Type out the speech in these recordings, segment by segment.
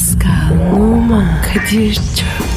Pascal, Oman, Kadir çok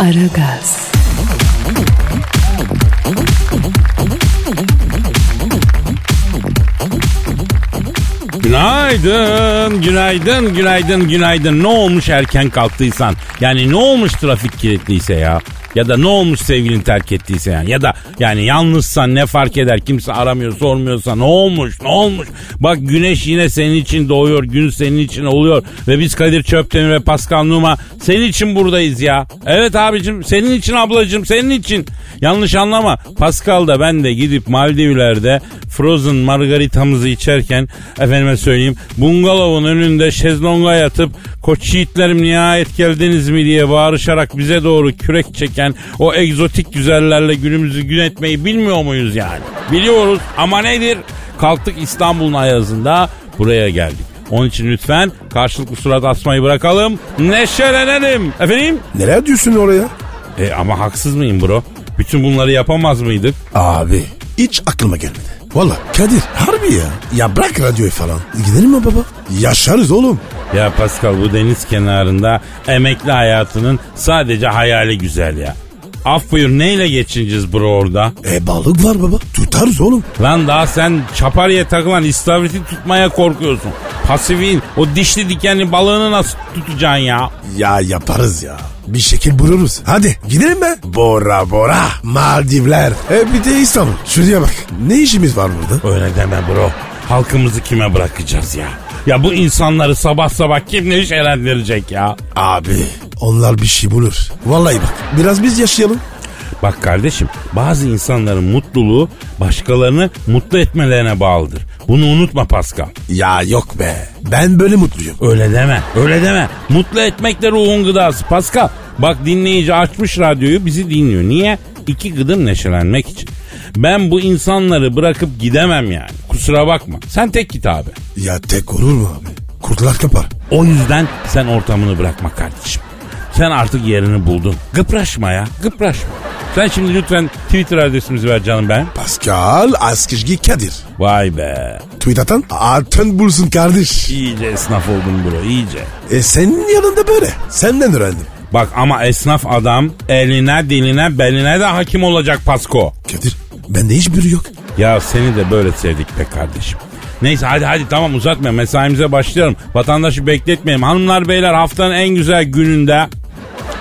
Aragaz, Günaydın, günaydın, günaydın, günaydın. Ne olmuş erken kalktıysan? Yani ne olmuş trafik kilitliyse ya? Ya da ne olmuş sevgilin terk ettiyse yani? Ya da yani yalnızsan ne fark eder? Kimse aramıyor, sormuyorsa ne olmuş? Ne olmuş? Bak güneş yine senin için doğuyor, gün senin için oluyor. Ve biz Kadir Çöptemir ve Pascal Numa senin için buradayız ya. Evet abicim, senin için ablacım, senin için. Yanlış anlama. Pascal da ben de gidip Maldivler'de Frozen margaritamızı içerken efendime söyleyeyim bungalovun önünde şezlonga yatıp koç yiğitlerim nihayet geldiniz mi diye bağırışarak bize doğru kürek çeken o egzotik güzellerle günümüzü gün etmeyi bilmiyor muyuz yani? Biliyoruz ama nedir? Kalktık İstanbul'un ayazında buraya geldik. Onun için lütfen karşılıklı surat asmayı bırakalım. Neşelenelim. Efendim? Neler diyorsun oraya? E ama haksız mıyım bro? Bütün bunları yapamaz mıydık? Abi hiç aklıma gelmedi. Valla Kadir harbi ya. Ya bırak radyoyu falan. Gidelim mi baba? Yaşarız oğlum. Ya Pascal bu deniz kenarında emekli hayatının sadece hayali güzel ya. Af buyur neyle geçineceğiz bro orada? E balık var baba. Tutarız oğlum. Lan daha sen çaparıya takılan istavriti tutmaya korkuyorsun. Pasifin o dişli dikenli balığını nasıl tutacaksın ya? Ya yaparız ya. Bir şekil buluruz. Hadi gidelim mi? Bora Bora. Maldivler. E bir de İstanbul. Şuraya bak. Ne işimiz var burada? Öyle deme bro. Halkımızı kime bırakacağız ya? Ya bu insanları sabah sabah kim neşelendirecek ya? Abi onlar bir şey bulur. Vallahi bak biraz biz yaşayalım. Bak kardeşim bazı insanların mutluluğu başkalarını mutlu etmelerine bağlıdır. Bunu unutma Pascal. Ya yok be. Ben böyle mutluyum. Öyle deme, öyle deme. Mutlu etmek de ruhun gıdası Pascal. Bak dinleyici açmış radyoyu bizi dinliyor. Niye? İki gıdım neşelenmek için. Ben bu insanları bırakıp gidemem yani. Kusura bakma. Sen tek git abi. Ya tek olur mu abi? Kurtlar kapar. O yüzden sen ortamını bırakma kardeşim. Sen artık yerini buldun. Gıpraşma ya, gıpraşma. Sen şimdi lütfen Twitter adresimizi ver canım ben. Pascal Askışgi Kadir. Vay be. Tweet atan altın bulsun kardeş. İyice esnaf oldun bro, iyice. E senin yanında böyle. Senden öğrendim. Bak ama esnaf adam eline, diline, beline de hakim olacak Pasko. Kadir bende hiçbiri yok. Ya seni de böyle sevdik be kardeşim. Neyse hadi hadi tamam uzatma mesaimize başlayalım. Vatandaşı bekletmeyelim. Hanımlar beyler haftanın en güzel gününde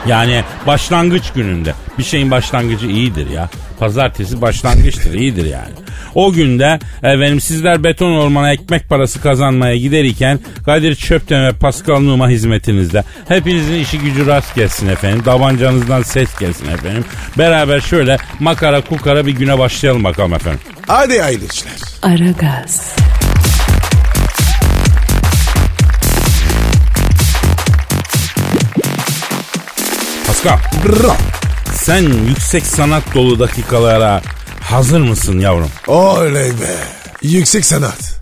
yani başlangıç gününde bir şeyin başlangıcı iyidir ya. Pazartesi başlangıçtır iyidir yani. O günde efendim sizler beton ormana ekmek parası kazanmaya giderken Kadir Çöpten ve Pascal Numa hizmetinizde. Hepinizin işi gücü rast gelsin efendim. Davancanızdan ses gelsin efendim. Beraber şöyle makara kukara bir güne başlayalım bakalım efendim. Hadi hayırlı işler. Aragaz, Pascal sen yüksek sanat dolu dakikalara hazır mısın yavrum? Oley be. Yüksek sanat.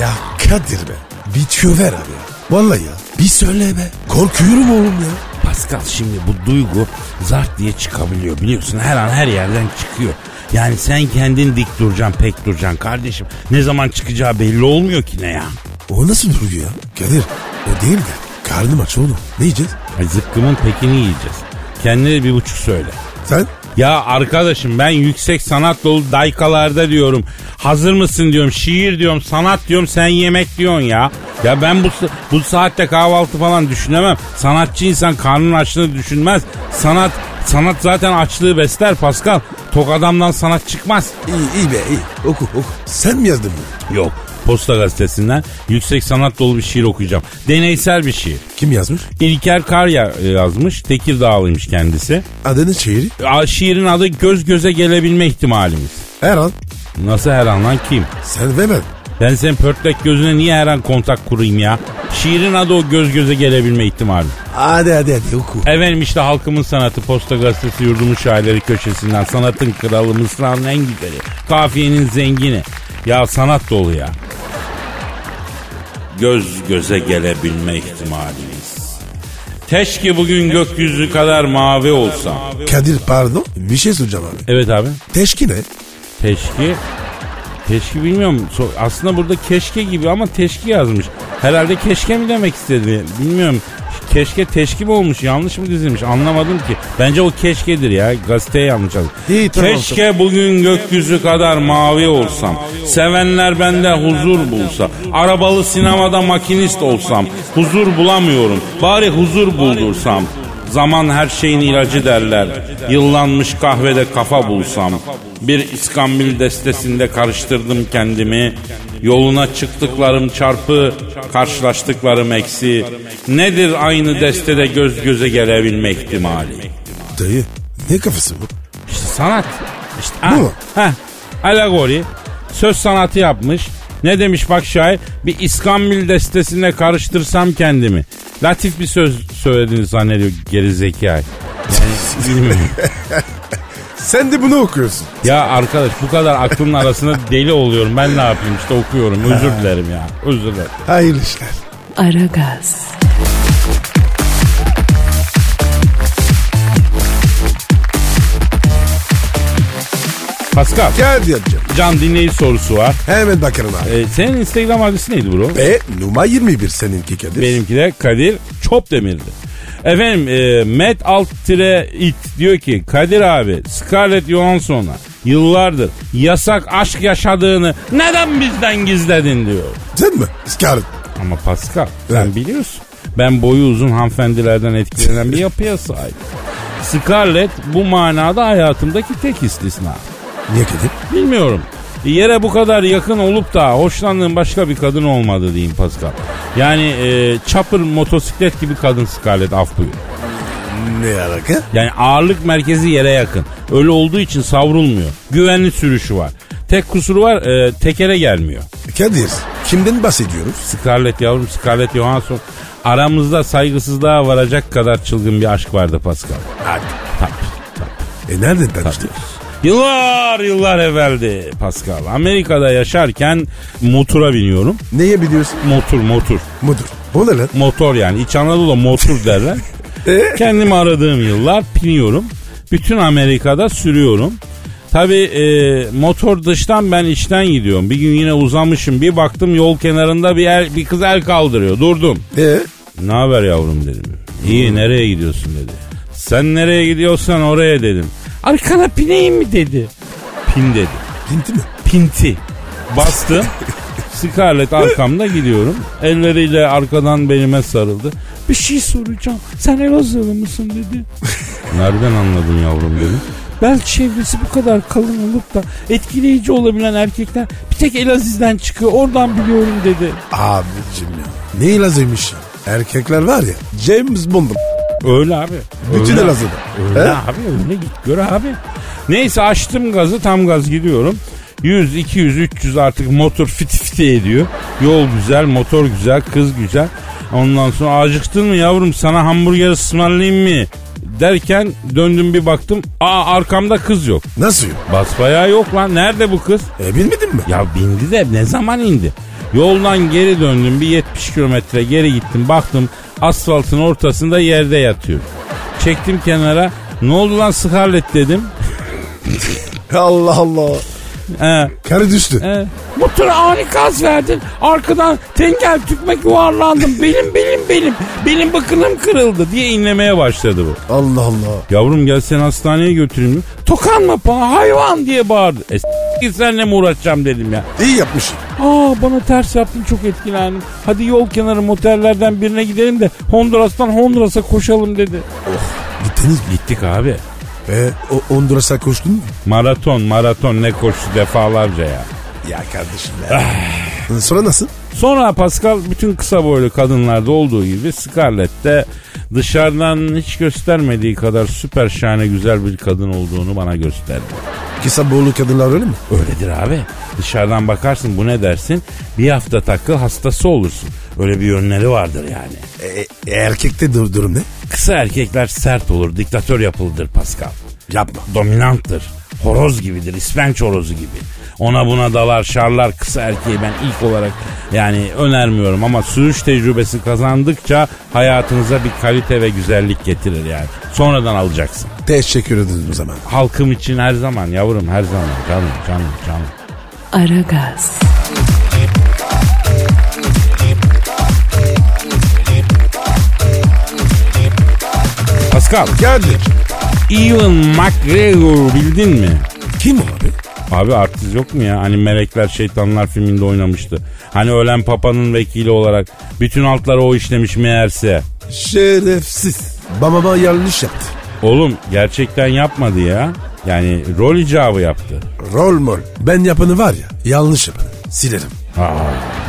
Ya Kadir be. Bir ver abi. Vallahi ya. Bir söyle be. Korkuyorum oğlum ya. Pascal şimdi bu duygu zart diye çıkabiliyor biliyorsun her an her yerden çıkıyor. Yani sen kendin dik duracaksın pek duracaksın kardeşim. Ne zaman çıkacağı belli olmuyor ki ne ya. O nasıl durgu ya? Kadir o değil de. Karnım aç oğlum. Ne yiyeceğiz? Ay zıkkımın pekini yiyeceğiz. Kendine bir buçuk söyle. Sen? Ya arkadaşım ben yüksek sanat dolu daykalarda diyorum. Hazır mısın diyorum. Şiir diyorum. Sanat diyorum. Sen yemek diyorsun ya. Ya ben bu bu saatte kahvaltı falan düşünemem. Sanatçı insan karnın açlığını düşünmez. Sanat sanat zaten açlığı besler Pascal. Tok adamdan sanat çıkmaz. İyi iyi be iyi. Oku oku. Sen mi yazdın bunu? Yok. Posta gazetesinden yüksek sanat dolu bir şiir okuyacağım. Deneysel bir şiir. Kim yazmış? İlker Karya e, yazmış. Tekirdağlıymış kendisi. Adını şehri? A- Şiirin adı göz göze gelebilme ihtimalimiz. Her an. Nasıl her an lan kim? Sen ve ben. Ben senin pörtlek gözüne niye her an kontak kurayım ya? Şiirin adı o göz göze gelebilme ihtimali. Hadi hadi hadi oku. Efendim işte halkımın sanatı Posta Gazetesi yurdumun şairleri köşesinden sanatın kralı mısranın en güzeli kafiyenin zengini ya sanat dolu ya. Göz göze gelebilme ihtimalimiz. Teşke bugün gökyüzü kadar mavi olsa. Kadir pardon bir şey soracağım abi. Evet abi. Teşki ne? Teşki. Teşki bilmiyorum. Aslında burada keşke gibi ama teşki yazmış. Herhalde keşke mi demek istedi? Bilmiyorum. Keşke teşki mi olmuş? Yanlış mı dizilmiş? Anlamadım ki. Bence o keşkedir ya. Gazeteye yanlış yazmış. Keşke bugün gökyüzü kadar mavi olsam. Sevenler bende huzur bulsa. Arabalı sinemada makinist olsam. Huzur bulamıyorum. Bari huzur buldursam. Zaman her şeyin ilacı derler. Yıllanmış kahvede kafa bulsam. Bir iskambil destesinde karıştırdım kendimi. Yoluna çıktıklarım çarpı, karşılaştıklarım eksi. Nedir aynı destede göz göze gelebilme ihtimali? Dayı ne kafası bu? İşte sanat. İşte, Bu ha, mu? alegori. Söz sanatı yapmış. Ne demiş bak şair? Bir İskambil destesinde karıştırsam kendimi. Latif bir söz söylediğini zannediyor gerizekalı. Yani bilmiyorum. Sen de bunu okuyorsun. ya arkadaş bu kadar aklımın arasında deli oluyorum. Ben ne yapayım işte okuyorum. Özür dilerim ya. Özür dilerim. Hayırlı işler. Aragaz, Pascal. Gel diyeceğim. Can dinleyici sorusu var. Hemen bakarım abi. Ee, senin Instagram adresi neydi bro? Ve numara 21 seninki Kadir. Benimki de Kadir Çopdemir'di. Efendim e, Met alt tire it diyor ki Kadir abi Scarlett Johansson'a yıllardır yasak aşk yaşadığını neden bizden gizledin diyor. Sen mi? Scarlett. Ama Pascal sen Evet. biliyorsun ben boyu uzun hanımefendilerden etkilenen bir yapıya sahip. Scarlett bu manada hayatımdaki tek istisna. Niye Kadir? Bilmiyorum. Yere bu kadar yakın olup da hoşlandığım başka bir kadın olmadı diyeyim Pascal. Yani e, chopper motosiklet gibi kadın Scarlett af buyur. Ne alaka? Yani ağırlık merkezi yere yakın. Öyle olduğu için savrulmuyor. Güvenli sürüşü var. Tek kusuru var e, tekere gelmiyor. Kadir kimden bahsediyoruz? Scarlett yavrum Scarlett Johansson aramızda saygısızlığa varacak kadar çılgın bir aşk vardı Pascal. Hadi. Tabii, tabii. E nereden tanıştık? Yıllar yıllar evveldi Pascal. Amerika'da yaşarken motora biniyorum. Neye biliyorsun? Motor motor. Mudur. O ne lan? Motor yani. İç Anadolu'da motor derler. E? Kendimi aradığım yıllar biniyorum. Bütün Amerika'da sürüyorum. Tabi motor dıştan ben içten gidiyorum. Bir gün yine uzamışım. Bir baktım yol kenarında bir, el, bir kız el kaldırıyor. Durdum. E? Ne haber yavrum dedim. İyi nereye gidiyorsun dedi. Sen nereye gidiyorsan oraya dedim. Arkana pineyim mi dedi. Pin dedi. Pinti mi? Pinti. Bastım. Scarlett arkamda gidiyorum. Elleriyle arkadan belime sarıldı. Bir şey soracağım. Sen Elazığlı mısın dedi. Nereden anladın yavrum dedim. Bel çevresi bu kadar kalın olup da etkileyici olabilen erkekler bir tek Elaziz'den çıkıyor. Oradan biliyorum dedi. Abicim ya. Ne lazımmış ya? Erkekler var ya. James Bond. Öyle abi. Bütün Öyle. Elazığ'da. Öyle He? abi öyle git gör abi. Neyse açtım gazı tam gaz gidiyorum. 100, 200, 300 artık motor fit fit ediyor. Yol güzel, motor güzel, kız güzel. Ondan sonra acıktın mı yavrum sana hamburger ısmarlayayım mı? Derken döndüm bir baktım. Aa arkamda kız yok. Nasıl yok? Basbayağı yok lan. Nerede bu kız? E bilmedin mi? Ya bindi de ne zaman indi? Yoldan geri döndüm bir 70 kilometre geri gittim baktım asfaltın ortasında yerde yatıyor. Çektim kenara ne oldu lan Scarlett dedim. Allah Allah. He, Karı düştü. He. Motora ani gaz verdin. Arkadan tengel tükmek yuvarlandım. Belim belim belim. Belim bakınım kırıldı diye inlemeye başladı bu. Allah Allah. Yavrum gel seni hastaneye götüreyim. Tokanma bana hayvan diye bağırdı. E s- git seninle mi uğraşacağım dedim ya. İyi yapmışsın. Aa bana ters yaptın çok etkilendim. Hadi yol kenarı motellerden birine gidelim de Honduras'tan Honduras'a koşalım dedi. Gittiniz mi? Gittik abi. E, o Honduras'a koştun mu? Maraton maraton ne koştu defalarca ya. Ya kardeşim ya. Sonra nasıl? Sonra Pascal bütün kısa boylu kadınlarda olduğu gibi Scarlett'te dışarıdan hiç göstermediği kadar süper şahane güzel bir kadın olduğunu bana gösterdi. Kısa boğulu kadınlar öyle mi? Öyledir abi. Dışarıdan bakarsın bu ne dersin? Bir hafta takıl hastası olursun. Öyle bir yönleri vardır yani. E, e, erkekte dur, durum ne? Kısa erkekler sert olur, diktatör yapılıdır Pascal. Yapma. Dominanttır. Horoz gibidir, ispenç horozu gibi. Ona buna dalar, şarlar kısa erkeği ben ilk olarak yani önermiyorum ama sürüş tecrübesi kazandıkça hayatınıza bir kalite ve güzellik getirir yani. Sonradan alacaksın. Teşekkür ederim o zaman. Halkım için her zaman yavrum her zaman canım canım canım. Aragaz, Pascal, Geldik. Ewan McGregor bildin mi? Kim abi? Abi artist yok mu ya? Hani Melekler Şeytanlar filminde oynamıştı. Hani ölen papanın vekili olarak bütün altları o işlemiş meğerse. Şerefsiz. Babama yanlış yaptı. Oğlum gerçekten yapmadı ya. Yani rol icabı yaptı. Rol mol. Ben yapanı var ya yanlış yapanı. Silerim. Ha,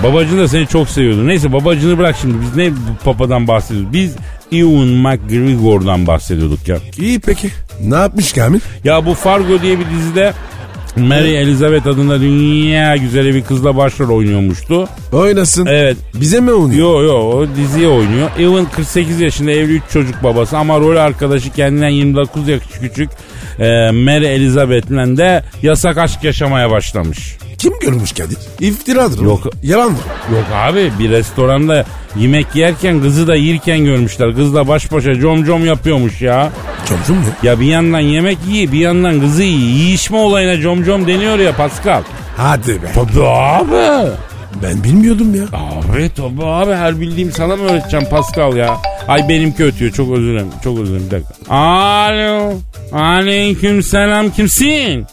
babacın da seni çok seviyordu. Neyse babacını bırak şimdi. Biz ne papadan bahsediyoruz? Biz Ewan McGregor'dan bahsediyorduk ya. İyi peki. Ne yapmış Kamil? Ya bu Fargo diye bir dizide Mary Elizabeth adında dünya güzeli bir kızla başrol oynuyormuştu. Oynasın. Evet. Bize mi oynuyor? Yo yo o diziye oynuyor. Ewan 48 yaşında evli 3 çocuk babası ama rol arkadaşı kendinden 29 yaş küçük e, Mary Elizabeth'le de yasak aşk yaşamaya başlamış. Kim görmüş Kadir? İftiradır. Yok. Yalandır. Yok abi bir restoranda yemek yerken kızı da yerken görmüşler. Kızla baş başa com com yapıyormuş ya. Çomcum mu? Ya bir yandan yemek yiyor bir yandan kızı yiyor. Yiyişme olayına com com deniyor ya Pascal. Hadi be. Tabii abi. Ben bilmiyordum ya. Abi tabii abi her bildiğim sana mı öğreteceğim Pascal ya? Ay benimki ötüyor çok özür dilerim çok özür dilerim bir dakika. Alo aleyküm selam kimsin?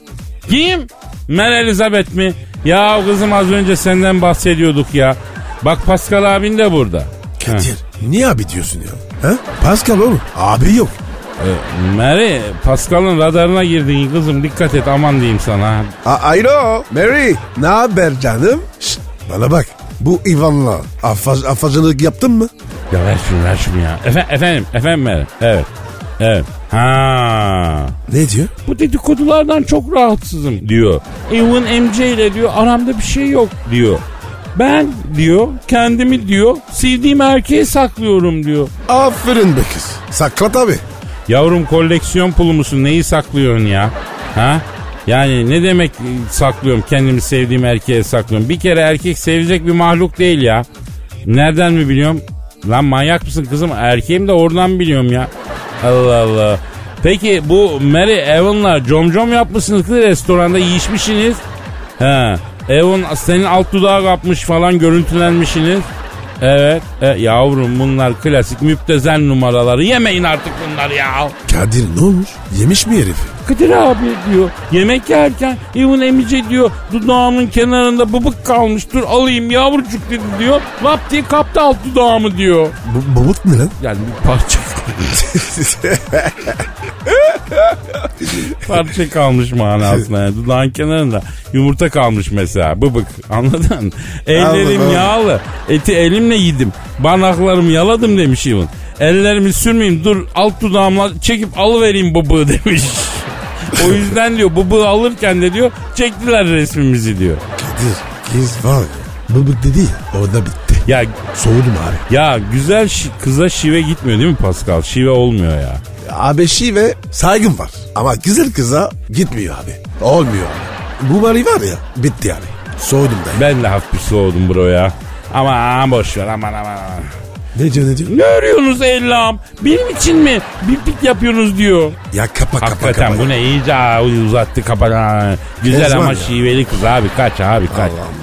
Kim? Mel Elizabeth mi? Ya kızım az önce senden bahsediyorduk ya. Bak Pascal abin de burada. Kadir niye abi diyorsun ya? Ha? Pascal oğlum. Abi yok. E, Mary Pascal'ın radarına girdin kızım dikkat et aman diyeyim sana. A Alo Mary. Ne haber canım? Şşt, bana bak. Bu Ivan'la affaz, affacılık yaptın mı? Ya ver şunu ver şunu ya. Efe, efendim efendim Mary evet. Evet. Ha. Ne diyor? Bu dedikodulardan çok rahatsızım diyor. Ewan MC ile diyor aramda bir şey yok diyor. Ben diyor kendimi diyor sevdiğim erkeğe saklıyorum diyor. Aferin be kız. Sakla tabi. Yavrum koleksiyon pulu musun neyi saklıyorsun ya? Ha? Yani ne demek e, saklıyorum kendimi sevdiğim erkeğe saklıyorum. Bir kere erkek sevecek bir mahluk değil ya. Nereden mi biliyorum? Lan manyak mısın kızım? Erkeğim de oradan biliyorum ya. Allah Allah. Peki bu Mary Evan'la com com yapmışsınız kız restoranda yiyişmişsiniz. He. Evan senin alt dudağı kapmış falan görüntülenmişsiniz. Evet. E, yavrum bunlar klasik müptezel numaraları. Yemeyin artık bunları ya. Kadir ne olmuş? Yemiş mi herifi? Kadir abi diyor. Yemek yerken Evan emice diyor. Dudağımın kenarında bıbık kalmış. Dur alayım yavrucuk dedi diyor. Lap diye kaptı alt dudağımı diyor. Bu, babut ne lan? Yani bir parça parça kalmış manasında. Yani. Dudağın kenarında yumurta kalmış mesela. Bıbık anladın? Ellerim Allah. yağlı. Eti elimle yedim. Barnaklarımı yaladım demiş Evan. Ellerimi sürmeyeyim dur alt dudağımla çekip alıvereyim bıbığı demiş. O yüzden diyor bıbığı alırken de diyor çektiler resmimizi diyor. Kadir kız var ya. Bıbık dedi ya orada bitti. Ya Soğudum abi. ya güzel şi- kıza şive gitmiyor değil mi Pascal? Şive olmuyor ya. Abi ve saygım var. Ama güzel kıza gitmiyor abi. Olmuyor abi. Bu Mari var ya bitti abi. Soğudum da. Ben de hafif soğudum bro ya. Ama boş ver aman aman aman. Ne diyor ne diyor? Ne arıyorsunuz Ellam? Benim için mi? Bir pik yapıyorsunuz diyor. Ya kapa kapa Hakikaten kapa. bu ne iyice uzattı kapat. Güzel Kezban ama ya. şiveli kız abi kaç abi kaç. Allah'ım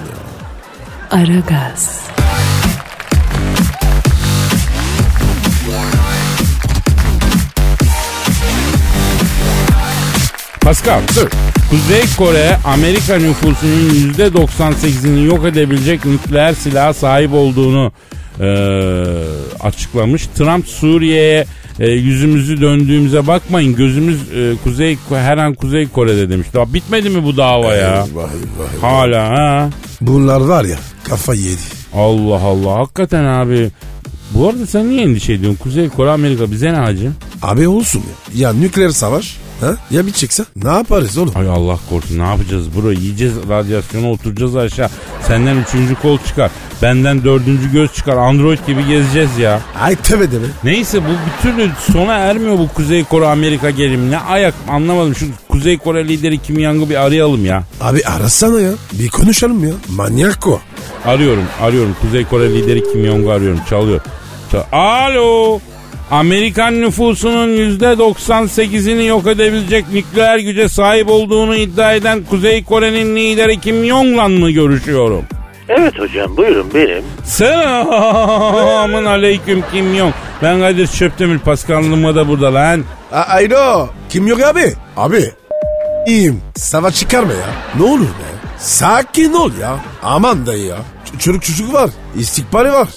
ya. Aragaz, Pascal. Kuzey Kore Amerika nüfusunun %98'ini yok edebilecek nükleer silaha sahip olduğunu e, açıklamış. Trump Suriye'ye e, yüzümüzü döndüğümüze bakmayın gözümüz e, Kuzey her an Kuzey Kore'de demiş. Daha bitmedi mi bu dava ya? Vay vay. Hala ha? Bunlar var ya kafa yedi. Allah Allah hakikaten abi Bu arada sen niye endişe ediyorsun? Kuzey Kore Amerika bize ne hacı? Abi olsun ya. Ya nükleer savaş ha? ya bir çıksa ne yaparız oğlum? Ay Allah korusun ne yapacağız bro? Yiyeceğiz radyasyonu oturacağız aşağı. Senden üçüncü kol çıkar. Benden dördüncü göz çıkar. Android gibi gezeceğiz ya. Ay tövbe deme. Neyse bu bir türlü sona ermiyor bu Kuzey Kore Amerika gerimi. Ne ayak anlamadım. Şu Kuzey Kore lideri Kim Jong'u bir arayalım ya. Abi arasana ya. Bir konuşalım ya. Manyak o. Arıyorum arıyorum. Kuzey Kore lideri Kim Jong'u arıyorum. Çalıyor. Çal- Alo. Amerikan nüfusunun %98'ini yok edebilecek nükleer güce sahip olduğunu iddia eden Kuzey Kore'nin lideri Kim Jong'la mı görüşüyorum? Evet hocam buyurun benim. Selamun aleyküm Kim Jong. Ben Kadir Çöptemir Paskanlığıma da burada lan. A. Kim yok abi? Abi. İyiyim. Savaş çıkarma ya. Ne olur be. Sakin ol ya. Aman dayı ya. Ç- çocuk çocuk var. İstikbali var.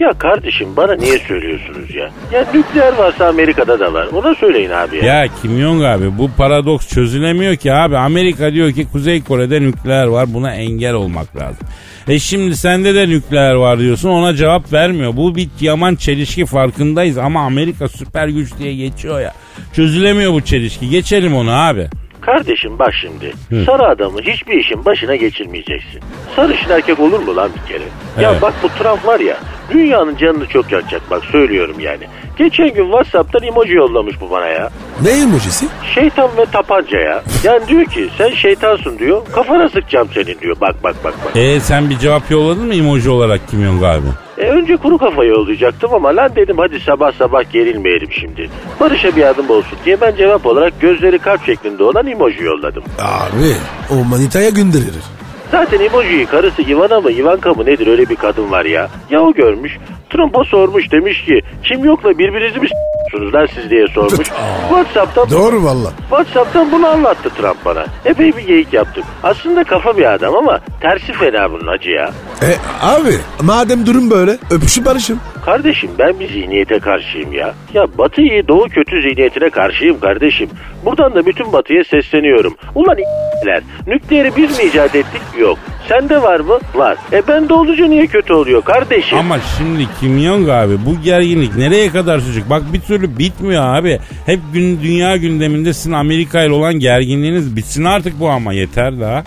Ya kardeşim bana niye söylüyorsunuz ya? Ya nükleer varsa Amerika'da da var. Ona söyleyin abi ya. Ya Kim Jong abi bu paradoks çözülemiyor ki abi. Amerika diyor ki Kuzey Kore'de nükleer var buna engel olmak lazım. E şimdi sende de nükleer var diyorsun ona cevap vermiyor. Bu bir yaman çelişki farkındayız ama Amerika süper güç diye geçiyor ya. Çözülemiyor bu çelişki geçelim onu abi. Kardeşim bak şimdi. Sarı adamı hiçbir işin başına geçirmeyeceksin. Sarışın erkek olur mu lan bir kere? Ya Evet. bak bu Trump var ya. Dünyanın canını çok yakacak bak söylüyorum yani. Geçen gün Whatsapp'tan emoji yollamış bu bana ya. Ne emojisi? Şeytan ve tapanca ya. Yani diyor ki sen şeytansın diyor. Kafana sıkacağım senin diyor. Bak bak bak bak. E sen bir cevap yolladın mı emoji olarak Kim Jong abi? E önce kuru kafa yollayacaktım ama lan dedim hadi sabah sabah gerilmeyelim şimdi. Barış'a bir adım olsun diye ben cevap olarak gözleri kalp şeklinde olan emoji yolladım. Abi o manitaya gönderir. Zaten emojiyi karısı Ivana mı Ivanka mı nedir öyle bir kadın var ya. Ya o görmüş Trump'a sormuş demiş ki kim yokla birbirinizi s**yorsunuz lan siz diye sormuş. Whatsapp'tan Doğru valla. Whatsapp'tan bunu anlattı Trump bana. Epey bir geyik yaptık. Aslında kafa bir adam ama tersi fena bunun acı ya. E abi madem durum böyle öpüşüp barışın. Kardeşim ben bir zihniyete karşıyım ya. Ya batı iyi doğu kötü zihniyetine karşıyım kardeşim. Buradan da bütün batıya sesleniyorum. Ulan nükleeri biz mi icat ettik? Yok. Sende var mı? Var. E bende olunca niye kötü oluyor kardeşim? Ama şimdi Kim Jong abi bu gerginlik nereye kadar sürecek? Bak bir türlü bitmiyor abi. Hep gün, dünya gündeminde sizin Amerika ile olan gerginliğiniz bitsin artık bu ama yeter daha.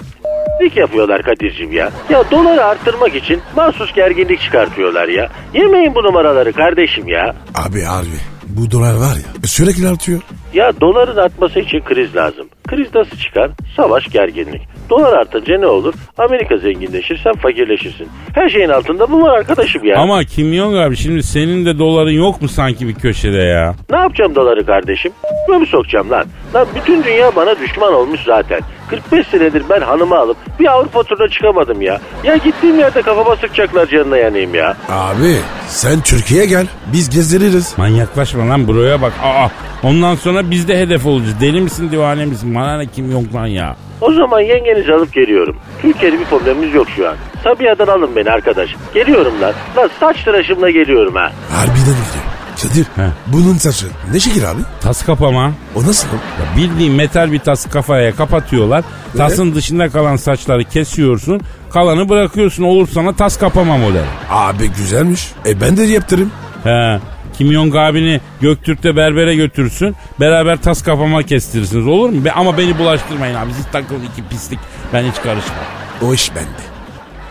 Lik yapıyorlar Kadir'cim ya. Ya doları arttırmak için mahsus gerginlik çıkartıyorlar ya. Yemeyin bu numaraları kardeşim ya. Abi harbi bu dolar var ya sürekli artıyor. Ya doların artması için kriz lazım. Kriz nasıl çıkar? Savaş, gerginlik. Dolar artınca ne olur? Amerika zenginleşir, sen fakirleşirsin. Her şeyin altında bu var arkadaşım ya. Ama Kim Jong abi şimdi senin de doların yok mu sanki bir köşede ya? Ne yapacağım doları kardeşim? Böyle mi sokacağım lan? Lan bütün dünya bana düşman olmuş zaten. 45 senedir ben hanımı alıp bir Avrupa turuna çıkamadım ya. Ya gittiğim yerde kafama sıkacaklar canına yanayım ya. Abi sen Türkiye'ye gel biz gezdiririz. Manyaklaşma lan buraya bak. Aa, ondan sonra biz de hedef olacağız. Deli misin divane misin? Bana ne Kim Jong lan ya? O zaman yengenizi alıp geliyorum. Türkiye'de bir problemimiz yok şu an. Sabiha'dan alın beni arkadaş. Geliyorum lan. Lan saç tıraşımla geliyorum ha. Harbiden gidiyor. Kadir He. bunun saçı ne şekil abi? Tas kapama. O nasıl? Ya bildiğin metal bir tas kafaya kapatıyorlar. Tasın dışında kalan saçları kesiyorsun. Kalanı bırakıyorsun. Olur sana tas kapama modeli. Abi güzelmiş. E ben de yaptırayım. He. Kim Jong abini Göktürk'te berbere götürsün. Beraber tas kapama kestirirsiniz olur mu? Be- ama beni bulaştırmayın abi. Siz takılın iki pislik. Ben hiç karışmam. O iş bende.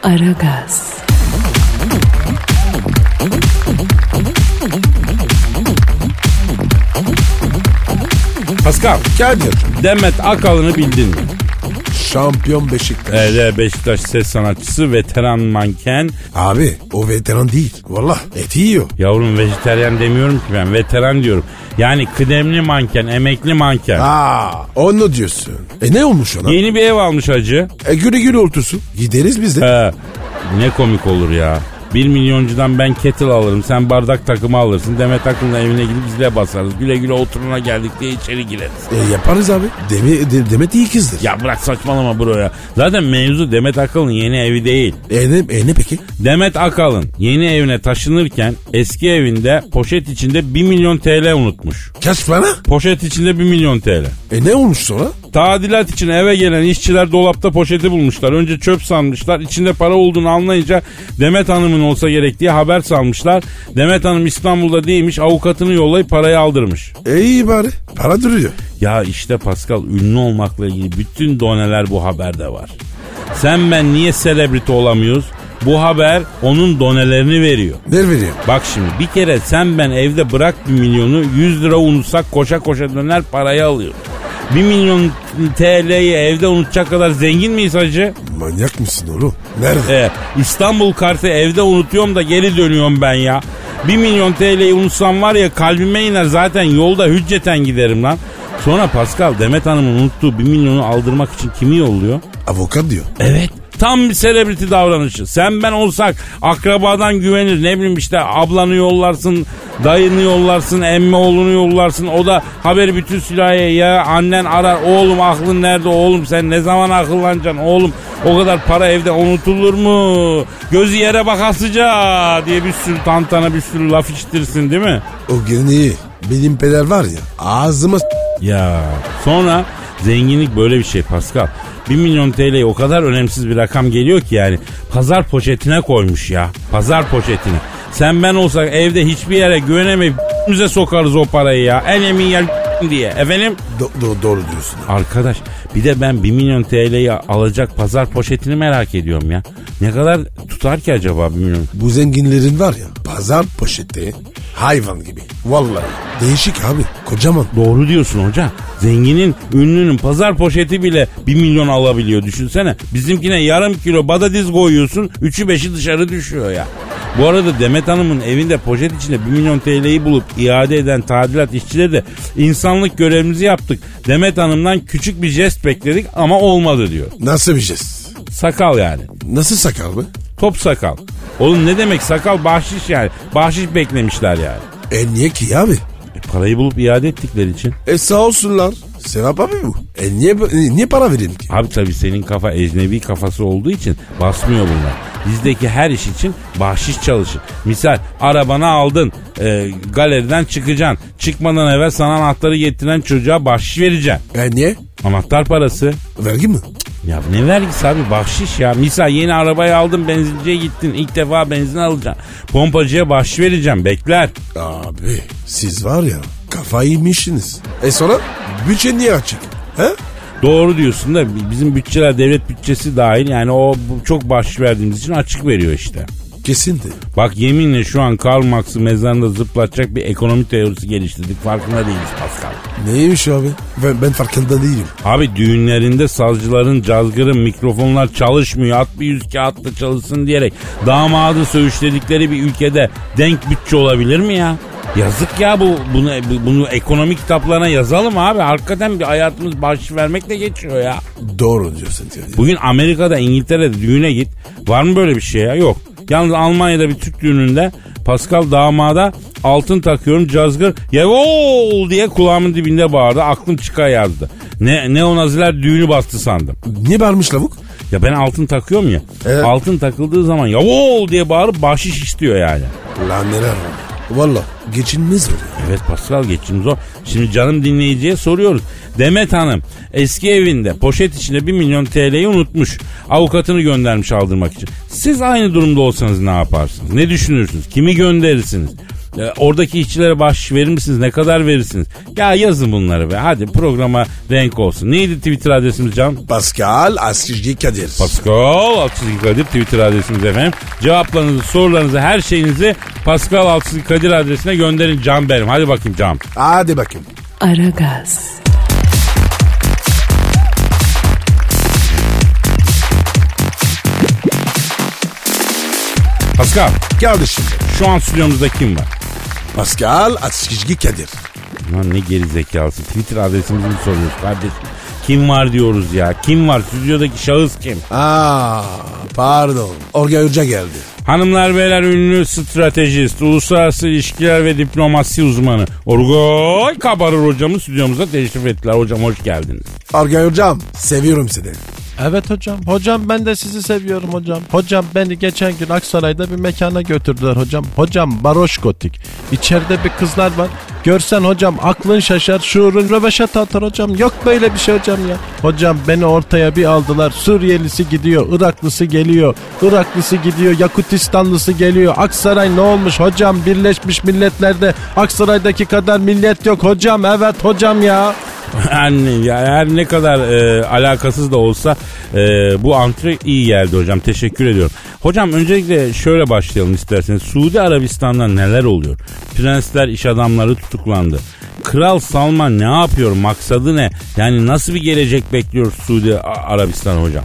Aragaz, Pascal, Kadir. Demet Akalın'ı bildin mi? Şampiyon Beşiktaş. Evet, Beşiktaş ses sanatçısı, veteran manken. Abi o veteran değil. Valla eti yiyor. Yavrum vejeteryan demiyorum ki ben, veteran diyorum. Yani kıdemli manken, emekli manken. Aa onu diyorsun. E ne olmuş ona? Yeni bir ev almış hacı. E güle güle otursun. Gideriz biz de. He, ne komik olur ya. Bir milyoncudan ben kettle alırım. Sen bardak takımı alırsın. Demet Akın'ın evine gidip zile basarız. Güle güle oturuna geldik diye içeri gireriz. E, yaparız abi. Deme, de, Demet iyi kızdır. Ya bırak saçmalama bro ya. Zaten mevzu Demet Akalın yeni evi değil. E ne, e ne peki? Demet Akalın yeni evine taşınırken eski evinde poşet içinde 1 milyon TL unutmuş. Kaç para? Poşet içinde 1 milyon TL. E ne olmuş sonra? Tadilat için eve gelen işçiler dolapta poşeti bulmuşlar. Önce çöp sanmışlar. İçinde para olduğunu anlayınca Demet Hanım'ın olsa gerek diye haber salmışlar. Demet Hanım İstanbul'da değilmiş. Avukatını yollayıp parayı aldırmış. E iyi bari. Para duruyor. Ya işte Pascal ünlü olmakla ilgili bütün doneler bu haberde var. Sen ben niye selebriti olamıyoruz? Bu haber onun donelerini veriyor. Ne veriyor? Bak şimdi bir kere sen ben evde bırak bir milyonu 100 lira unutsak koşa koşa döner parayı alıyor. 1 milyon TL'yi evde unutacak kadar zengin miyiz hacı? Manyak mısın oğlum? Nerede? Ee, İstanbul kartı evde unutuyorum da geri dönüyorum ben ya. 1 milyon TL'yi unutsam var ya kalbime iner zaten yolda hücceten giderim lan. Sonra Pascal Demet Hanım'ın unuttuğu 1 milyonu aldırmak için kimi yolluyor? Avukat diyor. Evet. Tam bir selebriti davranışı. Sen ben olsak akrabadan güvenir. Ne bileyim işte ablanı yollarsın, dayını yollarsın, emmi oğlunu yollarsın. O da haberi bütün sülaleye ya annen arar. Oğlum aklın nerede oğlum sen ne zaman akıllanacaksın oğlum. O kadar para evde unutulur mu? Gözü yere bakasıca diye bir sürü tantana bir sürü laf içtirsin değil mi? O geleneği benim peder var ya ağzıma Ya sonra zenginlik böyle bir şey Pascal. 1 milyon TL'ye o kadar önemsiz bir rakam geliyor ki yani pazar poşetine koymuş ya. Pazar poşetine. Sen ben olsak evde hiçbir yere güvenemeyip müze sokarız o parayı ya. En emin yer diye. Efendim? Do- do- doğru diyorsun. Arkadaş bir de ben 1 milyon TL'yi alacak pazar poşetini merak ediyorum ya. Ne kadar tutar ki acaba 1 milyon? Bu zenginlerin var ya pazar poşeti hayvan gibi. Vallahi değişik abi kocaman. Doğru diyorsun hoca. Zenginin, ünlünün pazar poşeti bile 1 milyon alabiliyor düşünsene. Bizimkine yarım kilo badadiz koyuyorsun, üçü beşi dışarı düşüyor ya. Bu arada Demet Hanım'ın evinde poşet içinde 1 milyon TL'yi bulup iade eden tadilat işçileri de insanlık görevimizi yaptık. Demet Hanım'dan küçük bir jest bekledik ama olmadı diyor. Nasıl bir jest? Sakal yani. Nasıl sakal mı? Top sakal. Oğlum ne demek sakal bahşiş yani. Bahşiş beklemişler yani. E niye ki abi? Parayı bulup iade ettikleri için. E sağ olsunlar. Sevap abi bu. E niye, e, niye para vereyim ki? Abi tabii senin kafa ecnebi kafası olduğu için basmıyor bunlar. Bizdeki her iş için bahşiş çalışır. Misal arabanı aldın e, galeriden çıkacaksın. Çıkmadan evvel sana anahtarı getiren çocuğa bahşiş vereceksin. E niye? Anahtar parası. Vergi mi? Ya ne vergisi abi bahşiş ya. Misal yeni arabayı aldın benzinciye gittin. ilk defa benzin alacaksın. Pompacıya bahşiş vereceğim bekler. Abi siz var ya kafayı yemişsiniz. E sonra bütçe niye açık? He? Doğru diyorsun da bizim bütçeler devlet bütçesi dahil yani o çok bahşiş verdiğimiz için açık veriyor işte. Kesin de. Bak yeminle şu an Karl Marx'ı mezarında zıplatacak bir ekonomi teorisi geliştirdik. Farkında değiliz Pascal. Neymiş abi? Ben, ben farkında değilim. Abi düğünlerinde sazcıların, cazgırın, mikrofonlar çalışmıyor. At bir yüz kağıtla çalışsın diyerek damadı söğüşledikleri bir ülkede denk bütçe olabilir mi ya? Yazık ya bu bunu, bunu ekonomi kitaplarına yazalım abi. Hakikaten bir hayatımız bahşiş vermekle geçiyor ya. Doğru diyorsun. Yani. Bugün Amerika'da, İngiltere'de düğüne git. Var mı böyle bir şey ya? Yok. Yalnız Almanya'da bir Türk düğününde Pascal damada altın takıyorum cazgır yevol diye kulağımın dibinde bağırdı. Aklım çıka yazdı. Ne, neonaziler düğünü bastı sandım. Niye bağırmış lavuk? Ya ben altın takıyorum ya. Evet. Altın takıldığı zaman yavol diye bağırıp bahşiş istiyor yani. Lan neler var. Valla geçinmez oluyor. Evet Pascal geçim zor. Şimdi canım dinleyiciye soruyoruz. Demet Hanım eski evinde poşet içinde 1 milyon TL'yi unutmuş. Avukatını göndermiş aldırmak için. Siz aynı durumda olsanız ne yaparsınız? Ne düşünürsünüz? Kimi gönderirsiniz? E, Oradaki işçilere bahşiş verir misiniz? Ne kadar verirsiniz? Ya yazın bunları be. Hadi programa renk olsun. Neydi Twitter adresimiz Can? Pascal Askizgi Kadir. Pascal Altçizgi Kadir Twitter adresimiz efendim. Cevaplarınızı, sorularınızı, her şeyinizi Pascal Altçizgi Kadir adresine gönderin Can benim. Hadi bakayım Can. Hadi bakayım. Aragaz, Pascal Kardeşim şu an stüdyomuzda kim var? Pascal Askizgi Kadir. Lan ne geri zekalısı. Twitter adresimizi mi soruyoruz kardeşim? Kim var diyoruz ya? Kim var? Stüdyodaki şahıs kim? Aa pardon. Orga Hoca geldi. Hanımlar beyler ünlü stratejist, uluslararası ilişkiler ve diplomasi uzmanı Orgoy Kabarır hocamız stüdyomuza teşrif ettiler. Hocam hoş geldiniz. Orga Hocam seviyorum seni. Evet hocam. Hocam ben de sizi seviyorum hocam. Hocam beni geçen gün Aksaray'da bir mekana götürdüler hocam. Hocam baroş gotik. İçeride bir kızlar var. Görsen hocam aklın şaşar, şuurun röveşat atar hocam. Yok böyle bir şey hocam ya. Hocam beni ortaya bir aldılar. Suriyelisi gidiyor, Iraklısı geliyor. Iraklısı gidiyor, Yakutistanlısı geliyor. Aksaray ne olmuş hocam? Birleşmiş Milletler'de Aksaray'daki kadar millet yok hocam. Evet hocam ya. Yani ya her ne kadar e, alakasız da olsa e, bu antre iyi geldi hocam. Teşekkür ediyorum. Hocam öncelikle şöyle başlayalım isterseniz. Suudi Arabistan'da neler oluyor? Prensler, iş adamları tutuklandı. Kral Salman ne yapıyor? Maksadı ne? Yani nasıl bir gelecek bekliyor Suudi Arabistan hocam?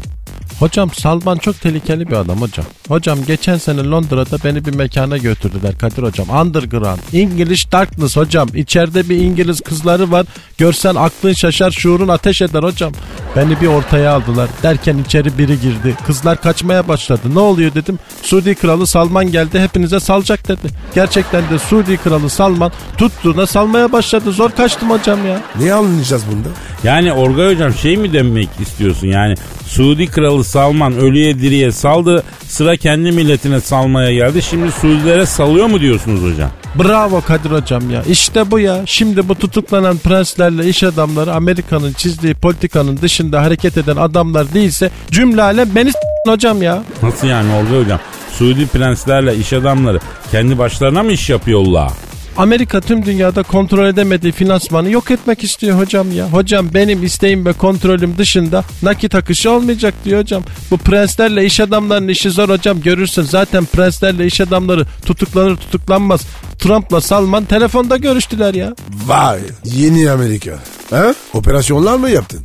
Hocam Salman çok tehlikeli bir adam hocam. Hocam geçen sene Londra'da beni bir mekana götürdüler Kadir hocam. Underground. English Darkness hocam. İçeride bir İngiliz kızları var. Görsen aklın şaşar şuurun ateş eder hocam. Beni bir ortaya aldılar. Derken içeri biri girdi. Kızlar kaçmaya başladı. Ne oluyor dedim. Suudi kralı Salman geldi hepinize salacak dedi. Gerçekten de Suudi kralı Salman tuttuğuna salmaya başladı. Zor kaçtım hocam ya. Ne anlayacağız bunda? Yani Orgay hocam şey mi demek istiyorsun yani Suudi kralı Salman ölüye diriye saldı sıra kendi milletine salmaya geldi şimdi Suudilere salıyor mu diyorsunuz hocam? Bravo Kadir hocam ya. İşte bu ya. Şimdi bu tutuklanan prenslerle iş adamları Amerika'nın çizdiği politikanın dışında hareket eden adamlar değilse cümle alem beni hocam ya. Nasıl yani Orgay hocam? Suudi prenslerle iş adamları kendi başlarına mı iş yapıyorlar? Amerika tüm dünyada kontrol edemediği finansmanı yok etmek istiyor hocam ya. Hocam benim isteğim ve kontrolüm dışında nakit akışı olmayacak diyor hocam. Bu prenslerle iş adamlarının işi zor hocam görürsün. Zaten prenslerle iş adamları tutuklanır tutuklanmaz. Trump'la Salman telefonda görüştüler ya. Vay yeni Amerika. Ha? Operasyonlar mı yaptın?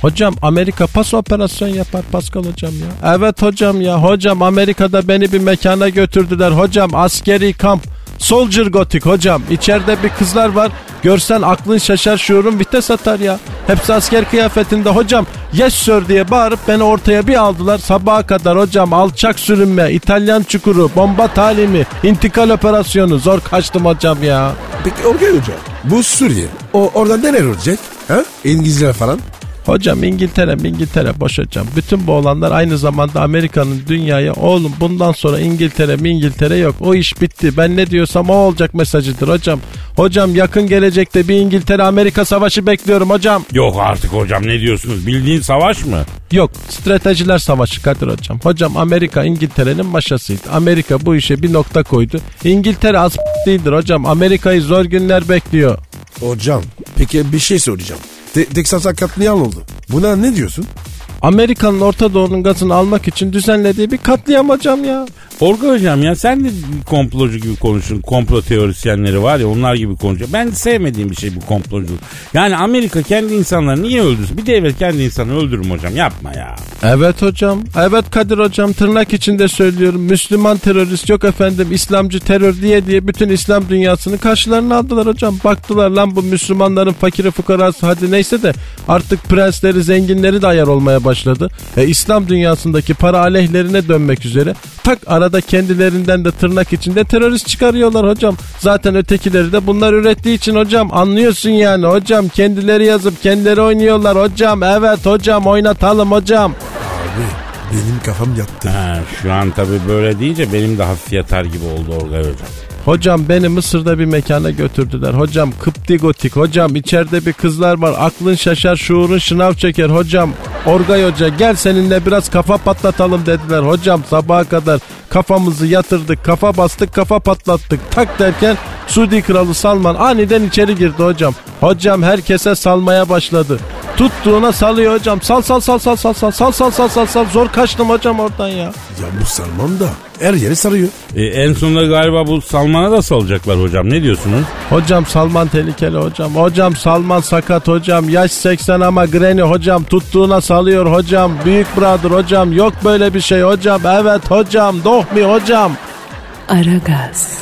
Hocam Amerika pas operasyon yapar Pascal hocam ya. Evet hocam ya. Hocam Amerika'da beni bir mekana götürdüler. Hocam askeri kamp. Soldier Gothic hocam. İçeride bir kızlar var. Görsen aklın şaşar şuurun vites atar ya. Hepsi asker kıyafetinde hocam. Yes sir diye bağırıp beni ortaya bir aldılar. Sabaha kadar hocam alçak sürünme, İtalyan çukuru, bomba talimi, intikal operasyonu. Zor kaçtım hocam ya. Peki Orgay Hoca bu Suriye. O orada neler olacak? Ha? İngilizler falan. Hocam İngiltere İngiltere boş hocam. Bütün bu olanlar aynı zamanda Amerika'nın dünyaya oğlum bundan sonra İngiltere mi İngiltere yok. O iş bitti. Ben ne diyorsam o olacak mesajıdır hocam. Hocam yakın gelecekte bir İngiltere Amerika savaşı bekliyorum hocam. Yok artık hocam ne diyorsunuz? Bildiğin savaş mı? Yok stratejiler savaşı Kadir hocam. Hocam Amerika İngiltere'nin maşasıydı. Amerika bu işe bir nokta koydu. İngiltere az değildir hocam. Amerika'yı zor günler bekliyor. Hocam peki bir şey soracağım. Te Texas'a katliam oldu. Buna ne diyorsun? Amerika'nın Orta Doğu'nun gazını almak için düzenlediği bir katliam hocam ya. Orga hocam ya sen de komplocu gibi konuşun. Komplo teorisyenleri var ya onlar gibi konuşuyor. Ben de sevmediğim bir şey bu komploculuk. Yani Amerika kendi insanlarını niye öldürsün? Bir devlet kendi insanı öldürür hocam? Yapma ya. Evet hocam. Evet Kadir hocam tırnak içinde söylüyorum. Müslüman terörist yok efendim İslamcı terör diye diye bütün İslam dünyasını karşılarına aldılar hocam. Baktılar lan bu Müslümanların fakiri fukarası hadi neyse de artık prensleri zenginleri de ayar olmaya başladı. E, İslam dünyasındaki para aleyhlerine dönmek üzere. Tak arada kendilerinden de tırnak içinde terörist çıkarıyorlar hocam. Zaten ötekileri de bunlar ürettiği için hocam anlıyorsun yani hocam kendileri yazıp kendileri oynuyorlar hocam. Evet hocam oynatalım hocam. Abi benim kafam yattı. Ha, şu an tabii böyle deyince benim de hafif yatar gibi oldu Orgay hocam. Hocam beni Mısır'da bir mekana götürdüler. Hocam Kıpti Gotik. Hocam içeride bir kızlar var. Aklın şaşar şuurun şınav çeker. Hocam Orgay Hoca gel seninle biraz kafa patlatalım dediler. Hocam sabaha kadar kafamızı yatırdık. Kafa bastık kafa patlattık. Tak derken Suudi Kralı Salman aniden içeri girdi hocam. Hocam herkese salmaya başladı. Tuttuğuna salıyor hocam. Sal sal sal sal sal sal sal sal sal sal sal. Zor kaçtım hocam oradan ya. Ya bu Salman da her yeri sarıyor. E, en sonunda galiba bu Salman'a da salacaklar hocam. Ne diyorsunuz? Hocam Salman tehlikeli hocam. Hocam Salman sakat hocam. Yaş 80 ama Granny hocam. Tuttuğuna salıyor hocam. Büyük brother hocam. Yok böyle bir şey hocam. Evet hocam. Dohmi hocam. Aragaz,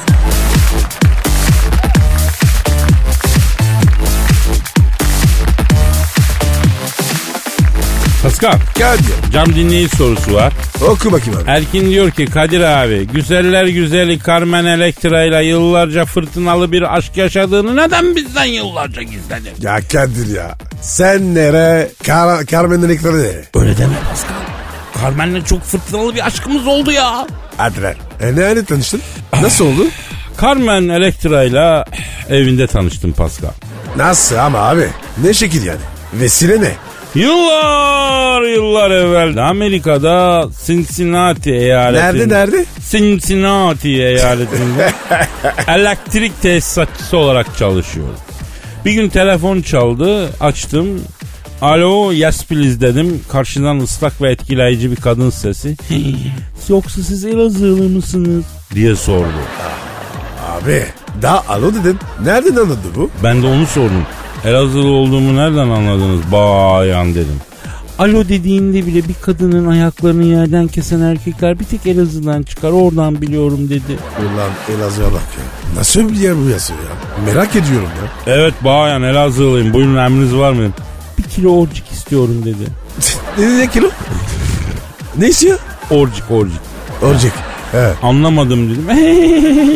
Pascal Kadir. cam dinleyici sorusu var. Oku bakayım abi. Erkin diyor ki Kadir abi güzeller güzeli Carmen Electra ile yıllarca fırtınalı bir aşk yaşadığını neden bizden yıllarca gizledin? Ya Kadir ya. Sen nere? Kar Carmen'in ekranı nere? Öyle deme Pascal. Carmen'le çok fırtınalı bir aşkımız oldu ya. Hadi. E nerede tanıştın? Nasıl oldu? Carmen Electra ile evinde tanıştım Pascal. Nasıl ama abi? Ne şekil yani? Vesile ne? Yıllar yıllar evvel Amerika'da Cincinnati eyaletinde. Nerede nerede? Cincinnati eyaletinde elektrik tesisatçısı olarak çalışıyorum. Bir gün telefon çaldı açtım. Alo yes please dedim. Karşıdan ıslak ve etkileyici bir kadın sesi. Yoksa siz Elazığlı mısınız? diye sordu. Abi daha alo dedin. Nereden anladı bu? Ben de onu sordum. Elazığlı olduğumu nereden anladınız bayan dedim. Alo dediğimde bile bir kadının ayaklarını yerden kesen erkekler bir tek Elazığ'dan çıkar oradan biliyorum dedi. Ulan Elazığ'a bak ya. Nasıl bir yer bu yazıyor ya? Merak ediyorum ya. Evet bayan Elazığlıyım buyurun emriniz var mı? Kilo orcik istiyorum dedi. ne, ne kilo? ne istiyor? Orcik orcik. Orcik. He. Anlamadım dedim.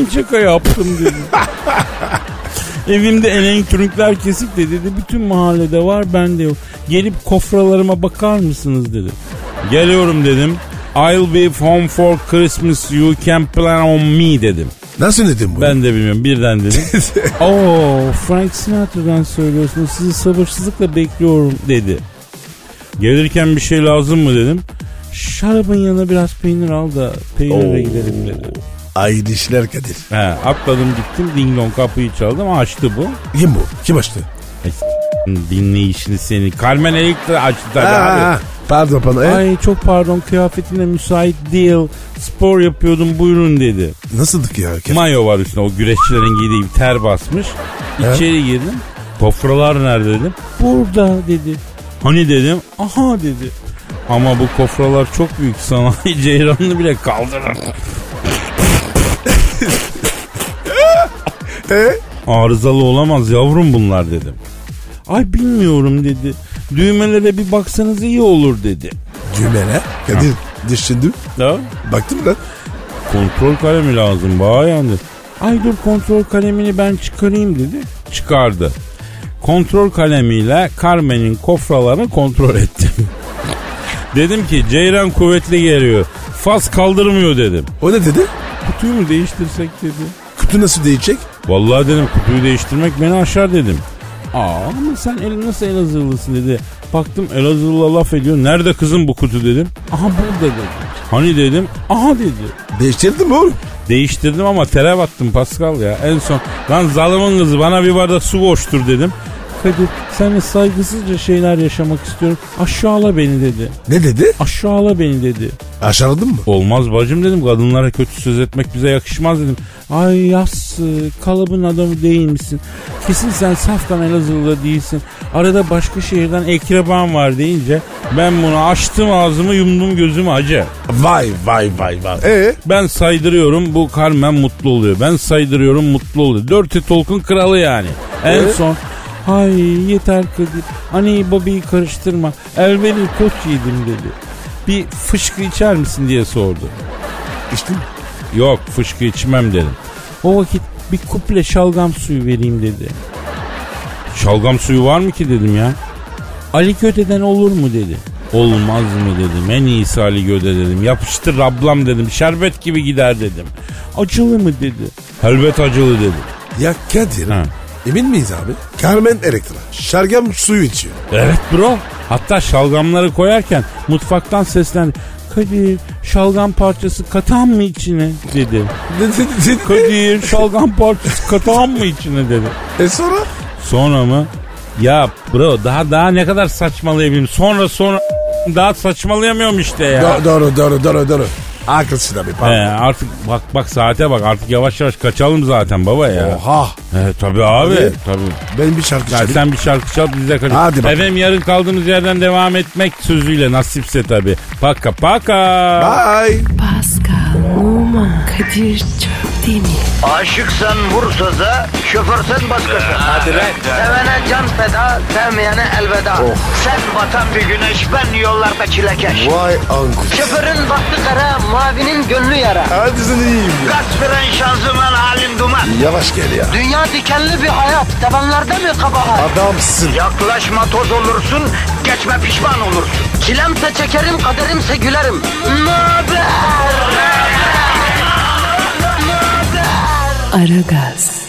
Şaka yaptım dedim. Evimde elektrikler kesik de dedi. Bütün mahallede var bende yok. Gelip kofralarıma bakar mısınız dedi. Geliyorum dedim. I'll be home for Christmas you can plan on me dedim. Nasıl dedim bu? Ben de bilmiyorum birden dedim. Oo Frank Sinatra'dan söylüyorsunuz sizi sabırsızlıkla bekliyorum dedi. Gelirken bir şey lazım mı dedim. Şarabın yanına biraz peynir al da peynirle Oo. gidelim dedi. Aynı işler Kadir. He, atladım gittim ding dong kapıyı çaldım açtı bu. Kim bu? Kim açtı? Dinleyişini seni. Carmen Electra açtı abi. Pardon pardon. E, Ay çok pardon kıyafetine müsait değil. Spor yapıyordum buyurun dedi. Nasıldık ya? Kadir? Mayo var üstünde o güreşçilerin giydiği bir ter basmış. İçeri girdim. Kofralar nerede dedim. Burada dedi. Hani dedim. Aha dedi. Ama bu kofralar çok büyük sanayi ceyranını bile kaldırır. E? Arızalı olamaz yavrum bunlar dedim. Ay bilmiyorum dedi. Düğmelere bir baksanız iyi olur dedi. Düğmene. Kadir düşündüm. Ya Baktım lan. kontrol kalemi lazım bayan dedi. Ay dur kontrol kalemini ben çıkarayım dedi. Çıkardı. Kontrol kalemiyle Carmen'in kofralarını kontrol ettim. dedim ki Ceyran kuvvetli geliyor. Faz kaldırmıyor dedim. O ne dedi? Kutuyu mu değiştirsek dedi. Kutu nasıl değişecek? Vallahi dedim kutuyu değiştirmek beni aşar dedim. Aa ama sen el, nasıl Elazığlısın dedi. Baktım Elazığlı'la laf ediyor. Nerede kızım bu kutu dedim. Aha burada dedi. Hani dedim. Aha dedi. Değiştirdin mi oğlum? Değiştirdim ama tere battım Pascal ya. En son lan zalımın kızı bana bir bardak su koştur dedim. Kadir seninle saygısızca şeyler yaşamak istiyorum. Aşağıla beni dedi. Ne dedi? Aşağıla beni dedi. Aşağıladın mı? Olmaz bacım dedim. Kadınlara kötü söz etmek bize yakışmaz dedim. Ay yassı kalıbın adamı değil misin? Kesin sen safkan Elazığlı değilsin. Arada başka şehirden ekreban var deyince ben bunu açtım ağzımı yumdum gözümü acı. Vay vay vay vay. E Ben saydırıyorum bu Carmen mutlu oluyor. Ben saydırıyorum mutlu oluyor. Dirty Talk'un kralı yani. En Evet. son Hay yeter Kadir. Anneyi babayı karıştırma. Elveli koç yedim dedi. Bir fışkı içer misin diye sordu. içtin mi? Yok fışkı içmem dedim. O vakit bir kuple şalgam suyu vereyim dedi. Şalgam suyu var mı ki dedim ya. Ali Göde'den olur mu dedi. Olmaz mı dedim. En iyisi Ali Göde dedim. Yapıştır ablam dedim. Şerbet gibi gider dedim. Acılı mı dedi. Elbet acılı dedi. Ya Kadir. Ha. Emin miyiz abi? Carmen Elektra. Şargam suyu içiyor. Evet bro. Hatta şalgamları koyarken mutfaktan seslendi. Kadir şalgam parçası katan mı içine dedi. Kadir şalgam parçası katan mı içine dedi. E sonra? Sonra mı? Ya bro daha daha ne kadar saçmalayabilirim? Sonra sonra daha saçmalayamıyorum işte ya. Do- doğru doğru doğru doğru. Haklısın abi He, pardon. artık bak bak saate bak artık yavaş yavaş kaçalım zaten baba ya. Oha. He, tabii abi Abi. tabii. Ben bir şarkı Ya çalayım. sen bir şarkı çal biz de kaçalım. Hadi bakalım. Efendim yarın kaldığımız yerden devam etmek sözüyle nasipse tabii. Paka paka. Bye. Pascal, Oman, Kadir çok değil mi? Aşıksan vursa da, şoförsen başkasın. Hadi lan. Sevene can feda, sevmeyene elveda. Sen batan bir güneş, ben yollarda çilekeş. Vay anku. Şoförün baktı kara, mavinin gönlü yara. Hadi sen iyiyim ya. Kasperen şanzıman halin duman. Yavaş gel ya. Dünya dikenli bir hayat, sevenlerde mi kabahar? Adamsın. Yaklaşma toz olursun, geçme pişman olursun. Çilemse çekerim, kaderimse gülerim. Möber! Aragaz.